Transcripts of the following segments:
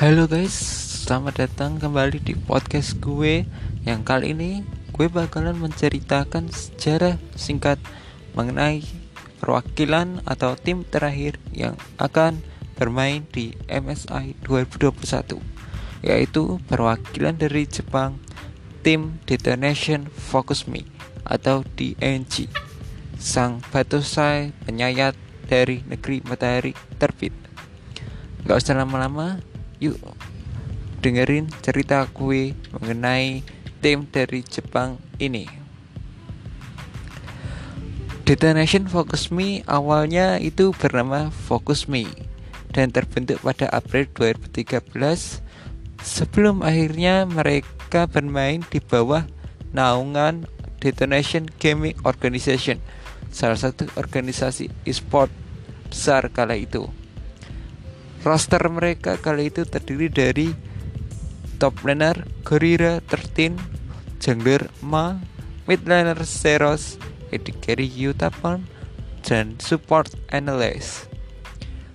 Halo guys, selamat datang kembali di podcast gue. Yang kali ini gue bakalan menceritakan sejarah singkat mengenai perwakilan atau tim terakhir yang akan bermain di MSI 2021 Yaitu perwakilan dari Jepang tim Detonation Focus Me atau DNG Sang Batosai penyayat dari negeri matahari terbit. Gak usah lama-lama, Yuk dengerin cerita gue mengenai tim dari Jepang ini. Detonation Focus Me awalnya itu bernama Focus Me dan terbentuk pada April 2013 sebelum akhirnya mereka bermain di bawah naungan Detonation Gaming Organization salah satu organisasi e-sport besar kala itu. Roster mereka kali itu terdiri dari top laner Gorira 13, jungler Ma, mid laner Seros, AD carry Yutapon, dan support analyst.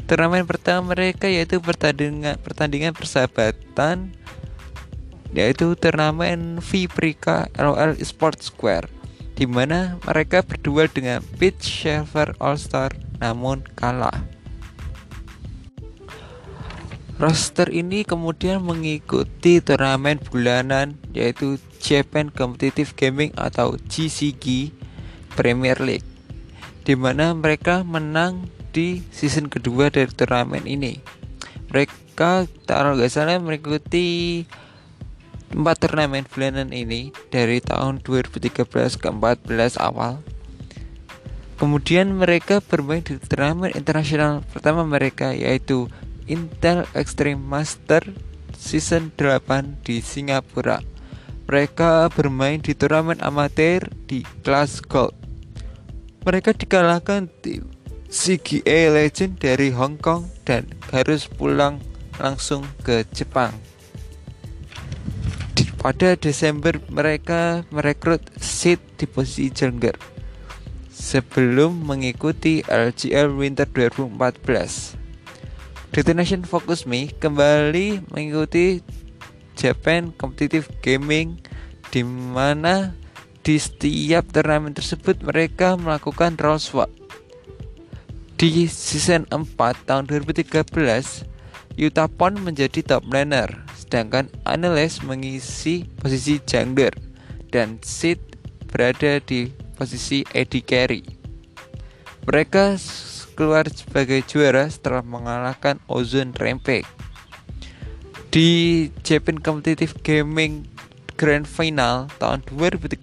Turnamen pertama mereka yaitu pertandingan pertandingan persahabatan yaitu turnamen Viprika LOL Esports Square di mana mereka berduel dengan Pitch Shaver All Star namun kalah. Roster ini kemudian mengikuti turnamen bulanan yaitu Japan Competitive Gaming atau GCG Premier League di mana mereka menang di season kedua dari turnamen ini. Mereka taruh gak salah mengikuti empat turnamen bulanan ini dari tahun 2013 ke 14 awal. Kemudian mereka bermain di turnamen internasional pertama mereka yaitu Intel Extreme Master Season 8 di Singapura. Mereka bermain di turnamen amatir di kelas Gold. Mereka dikalahkan tim CGA Legend dari Hong Kong dan harus pulang langsung ke Jepang. Pada Desember mereka merekrut Sid di posisi jungler sebelum mengikuti LGL Winter 2014. Detonation Focus Me kembali mengikuti Japan Competitive Gaming di mana di setiap turnamen tersebut mereka melakukan role swap. Di season 4 tahun 2013, Yutapon menjadi top laner, sedangkan Analyst mengisi posisi jungler dan Sid berada di posisi AD carry. Mereka keluar sebagai juara setelah mengalahkan Ozone Rampage. Di Japan Competitive Gaming Grand Final tahun 2013,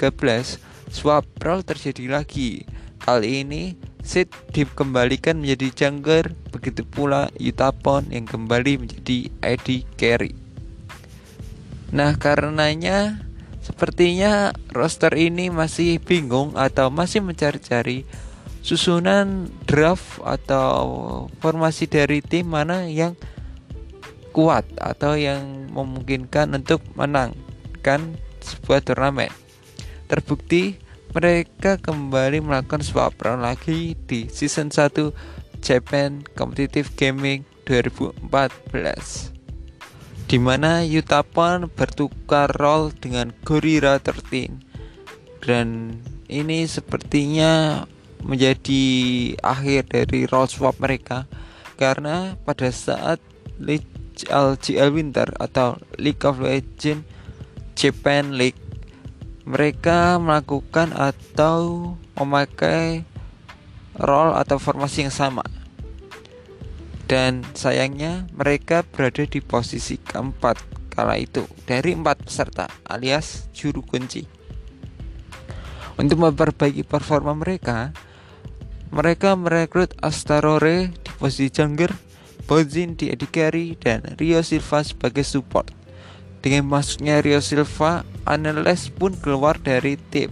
swap role terjadi lagi. Kali ini Sid dikembalikan menjadi jungler, begitu pula Yutapon yang kembali menjadi ID carry. Nah, karenanya sepertinya roster ini masih bingung atau masih mencari-cari susunan draft atau formasi dari tim mana yang kuat atau yang memungkinkan untuk menangkan sebuah turnamen. Terbukti mereka kembali melakukan swap round lagi di season 1 Japan Competitive Gaming 2014 di mana Yutapon bertukar role dengan Gorira 13 dan ini sepertinya menjadi akhir dari role swap mereka. Karena pada saat LGL Winter atau League of Legends Japan League mereka melakukan atau memakai role atau formasi yang sama. Dan sayangnya mereka berada di posisi keempat kala itu dari empat peserta alias juru kunci. Untuk memperbaiki performa mereka mereka merekrut Astarore di posisi jungler, Bozin di AD carry, dan Rio Silva sebagai support. Dengan masuknya Rio Silva, Analyst pun keluar dari tim.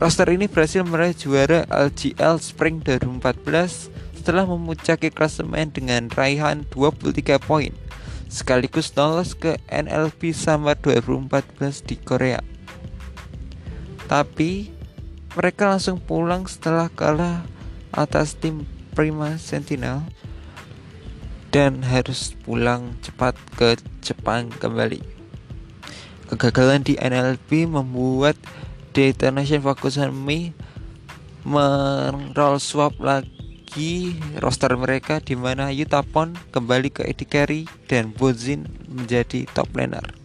Roster ini berhasil meraih juara LGL Spring 2014 setelah memuncaki klasemen dengan raihan 23 poin sekaligus lolos ke NLP Summer 2014 di Korea. Tapi mereka langsung pulang setelah kalah atas tim Prima Sentinel dan harus pulang cepat ke Jepang kembali. Kegagalan di NLP membuat Detonation Focus on Me meroll swap lagi roster mereka di mana Yutapon kembali ke Eddie Carey dan Bozin menjadi top laner.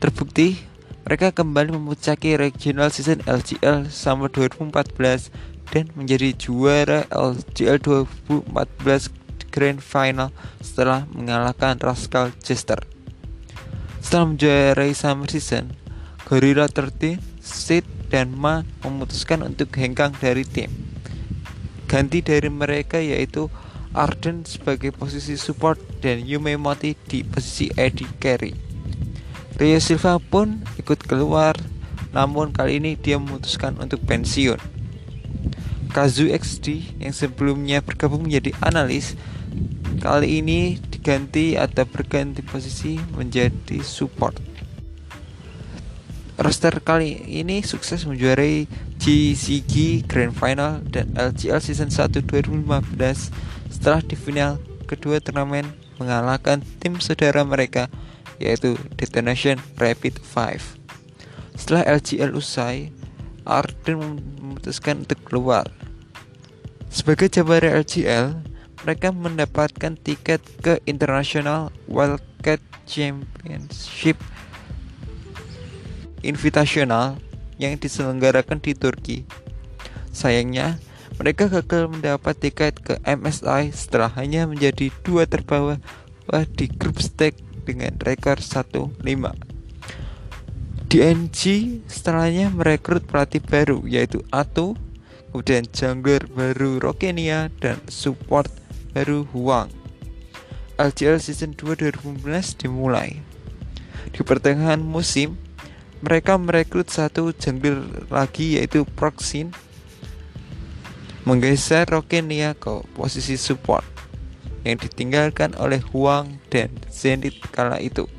Terbukti mereka kembali memuncaki regional season LCL sama 2014 dan menjadi juara LCL 2014 Grand Final setelah mengalahkan Rascal Chester. Setelah menjuarai Summer Season, Gorilla 13, Sid, dan Ma memutuskan untuk hengkang dari tim. Ganti dari mereka yaitu Arden sebagai posisi support dan Yume Moti di posisi Eddie Carey. Rio Silva pun ikut keluar, namun kali ini dia memutuskan untuk pensiun. Kazu XD yang sebelumnya bergabung menjadi analis, kali ini diganti atau berganti posisi menjadi support. Roster kali ini sukses menjuarai GCG Grand Final dan LCL Season 1 2015 setelah di final kedua turnamen mengalahkan tim saudara mereka yaitu Detonation Rapid 5. Setelah LGL usai, Arden memutuskan untuk keluar. Sebagai jabara LGL, mereka mendapatkan tiket ke International Wildcat Championship Invitational yang diselenggarakan di Turki. Sayangnya, mereka gagal mendapat tiket ke MSI setelah hanya menjadi dua terbawah di grup stage dengan rekor 1-5. DNG setelahnya merekrut pelatih baru yaitu Atu, kemudian jungler baru Rokenia dan support baru Huang. LCL Season 2 2015 dimulai. Di pertengahan musim, mereka merekrut satu jungler lagi yaitu Proxin menggeser Rokenia ke posisi support yang ditinggalkan oleh Huang dan Zenit kala itu.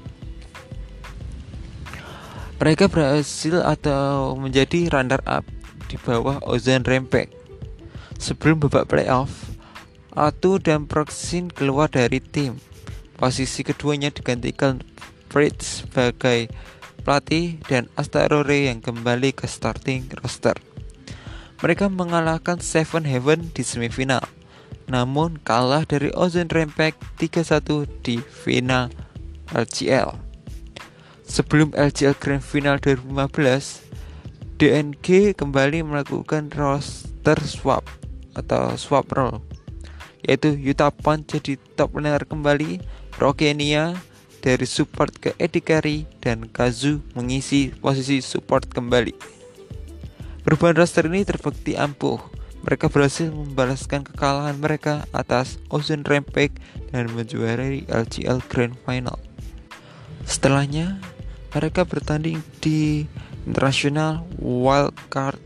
Mereka berhasil atau menjadi runner up di bawah Ozan Rempek. Sebelum babak playoff, Atu dan Proxin keluar dari tim. Posisi keduanya digantikan Fritz sebagai pelatih dan Astarore yang kembali ke starting roster. Mereka mengalahkan Seven Heaven di semifinal namun kalah dari Ozone Rampage 3-1 di final LCL. Sebelum LCL Grand Final 2015, DNG kembali melakukan roster swap atau swap role yaitu Yuta Pan jadi top laner kembali, Rokenia dari support ke Eddie Carey dan Kazu mengisi posisi support kembali. Perubahan roster ini terbukti ampuh mereka berhasil membalaskan kekalahan mereka atas Ocean Rampage dan menjuarai LCL Grand Final. Setelahnya, mereka bertanding di International Wildcard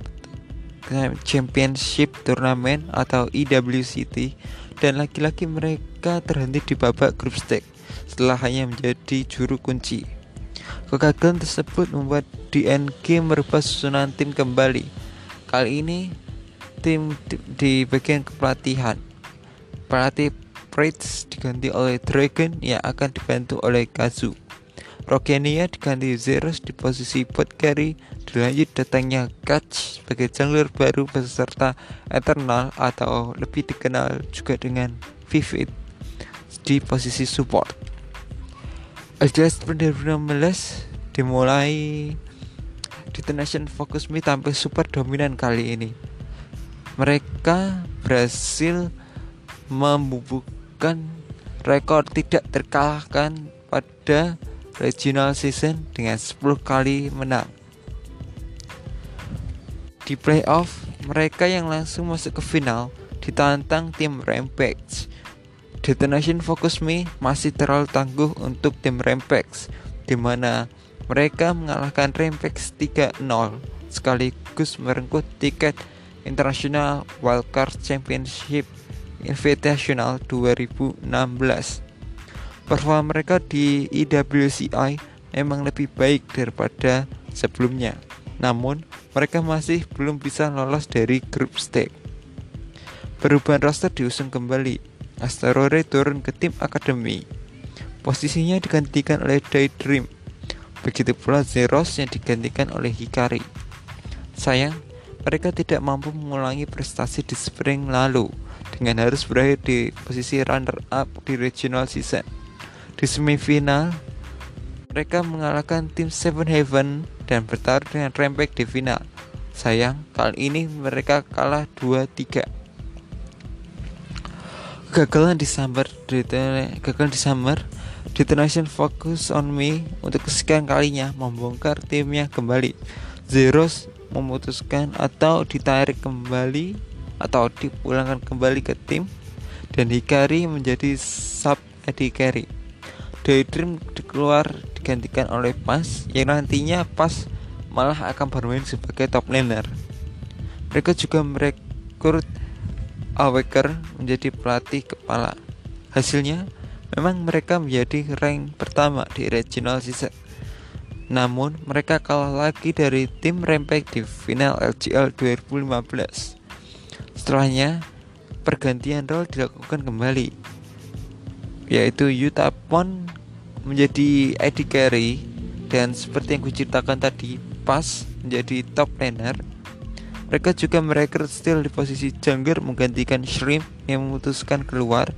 Championship Tournament atau IWCT dan lagi-lagi mereka terhenti di babak grup stage setelah hanya menjadi juru kunci. Kegagalan tersebut membuat DNG merubah susunan tim kembali. Kali ini tim di, di bagian kepelatihan. Pelatih Pritz diganti oleh Dragon yang akan dibantu oleh Kazu. Rogenia diganti Zeros di posisi bot carry dilanjut datangnya Catch sebagai jungler baru beserta Eternal atau lebih dikenal juga dengan Vivid di posisi support. Adjust 2016 dimulai Detonation Focus Me tampil super dominan kali ini mereka berhasil membubuhkan rekor tidak terkalahkan pada regional season dengan 10 kali menang. Di playoff, mereka yang langsung masuk ke final ditantang tim Rampage. Detonation Focus Me masih terlalu tangguh untuk tim Rampage, di mana mereka mengalahkan Rampage 3-0 sekaligus merengkuh tiket International Wildcard Championship Invitational 2016. Performa mereka di IWCI memang lebih baik daripada sebelumnya. Namun, mereka masih belum bisa lolos dari grup stage. Perubahan roster diusung kembali. Asteroid turun ke tim akademi. Posisinya digantikan oleh Daydream. Begitu pula Zeros yang digantikan oleh Hikari. Sayang, mereka tidak mampu mengulangi prestasi di spring lalu dengan harus berakhir di posisi runner up di regional season. Di semifinal, mereka mengalahkan tim Seven Heaven dan bertarung dengan Rampage di final. Sayang, kali ini mereka kalah 2-3. Gagalan di summer, gagal di summer, Detonation Focus on Me untuk kesekian kalinya membongkar timnya kembali. Zeros memutuskan atau ditarik kembali atau dipulangkan kembali ke tim dan Hikari menjadi sub AD carry. Daydream keluar digantikan oleh Pas yang nantinya Pas malah akan bermain sebagai top laner. Mereka juga merekrut Awaker menjadi pelatih kepala. Hasilnya, memang mereka menjadi rank pertama di regional season namun, mereka kalah lagi dari tim Rempek di final LCL 2015. Setelahnya, pergantian role dilakukan kembali, yaitu Yuta Pon menjadi ID carry dan seperti yang kuceritakan tadi, pas menjadi top laner. Mereka juga merekrut Steel di posisi jungler menggantikan Shrimp yang memutuskan keluar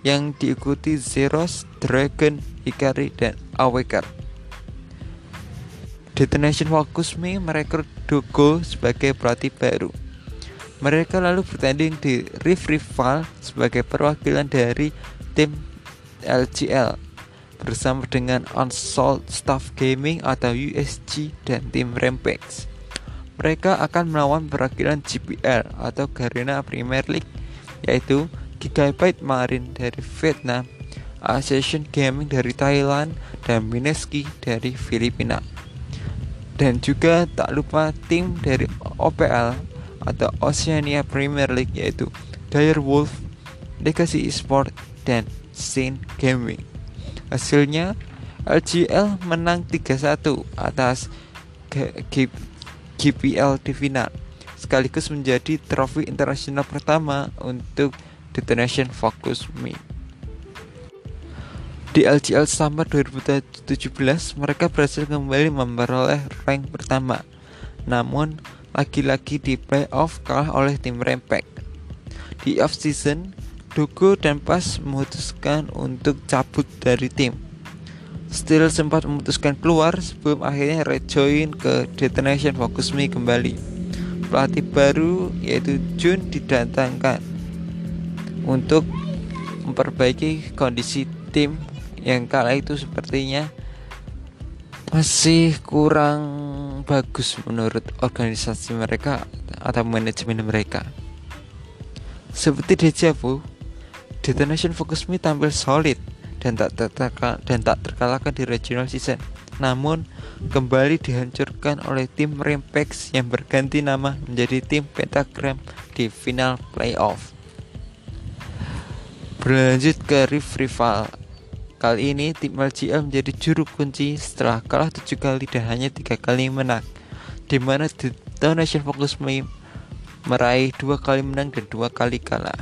yang diikuti Zeros, Dragon, Ikari, dan Awaker. Detonation Focus Me merekrut Dogo sebagai pelatih baru. Mereka lalu bertanding di Rift Rival sebagai perwakilan dari tim LGL bersama dengan Unsolved Staff Gaming atau USG dan tim Rampage. Mereka akan melawan perwakilan GPL atau Garena Premier League yaitu Gigabyte Marine dari Vietnam, Ascension Gaming dari Thailand, dan Mineski dari Filipina dan juga tak lupa tim dari OPL atau Oceania Premier League yaitu Dire Wolf, Legacy Esport, dan Saint Gaming. Hasilnya LGL menang 3-1 atas GPL di sekaligus menjadi trofi internasional pertama untuk Detonation Focus Me. Di LCL Summer 2017, mereka berhasil kembali memperoleh rank pertama. Namun, lagi-lagi di playoff kalah oleh tim Rempek. Di off-season, Dogo dan Pas memutuskan untuk cabut dari tim. Steel sempat memutuskan keluar sebelum akhirnya rejoin ke Detonation Focus Me kembali. Pelatih baru yaitu Jun didatangkan untuk memperbaiki kondisi tim yang kala itu sepertinya masih kurang bagus menurut organisasi mereka atau manajemen mereka. Seperti Dejavu, Detonation Focus Me tampil solid dan tak terkalahkan, dan tak terkalahkan di regional season. Namun kembali dihancurkan oleh tim Rempex yang berganti nama menjadi tim Pentagram di final playoff. Berlanjut ke Rift Rival Kali ini tim LGL menjadi juru kunci setelah kalah tujuh kali dan hanya tiga kali menang, di mana Donation Focus meraih dua kali menang dan dua kali kalah.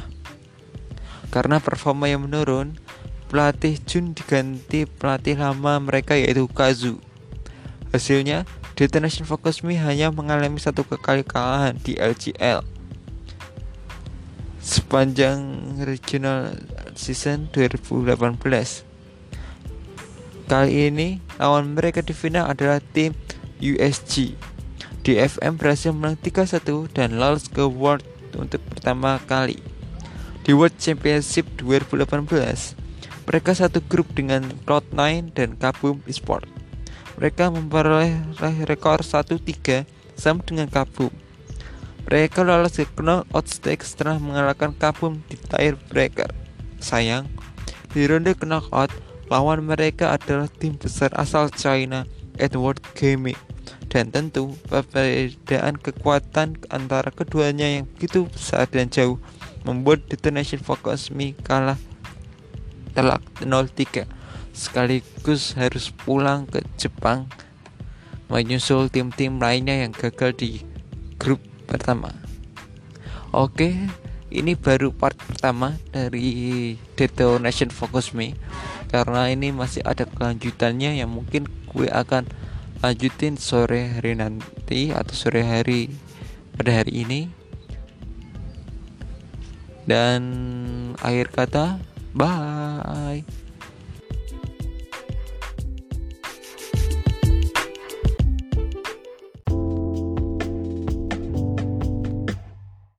Karena performa yang menurun, pelatih Jun diganti pelatih lama mereka yaitu Kazu. Hasilnya, Detonation Focus Me hanya mengalami satu kekalahan di LGL sepanjang regional season 2018. Kali ini lawan mereka di final adalah tim USG. DFM berhasil menang 3-1 dan lolos ke World untuk pertama kali. Di World Championship 2018, mereka satu grup dengan Cloud9 dan Kabum Esport. Mereka memperoleh rekor 1-3 sama dengan Kabum. Mereka lolos ke knockout stage setelah mengalahkan Kabum di tiebreaker. Sayang, di ronde knockout Lawan mereka adalah tim besar asal China, Edward Gaming. Dan tentu perbedaan kekuatan antara keduanya yang begitu besar dan jauh membuat Detonation Focus Me kalah telak 0-3 sekaligus harus pulang ke Jepang menyusul tim-tim lainnya yang gagal di grup pertama. Oke, ini baru part pertama dari Detonation Focus Me. Karena ini masih ada kelanjutannya yang mungkin gue akan lanjutin sore hari nanti atau sore hari pada hari ini. Dan akhir kata bye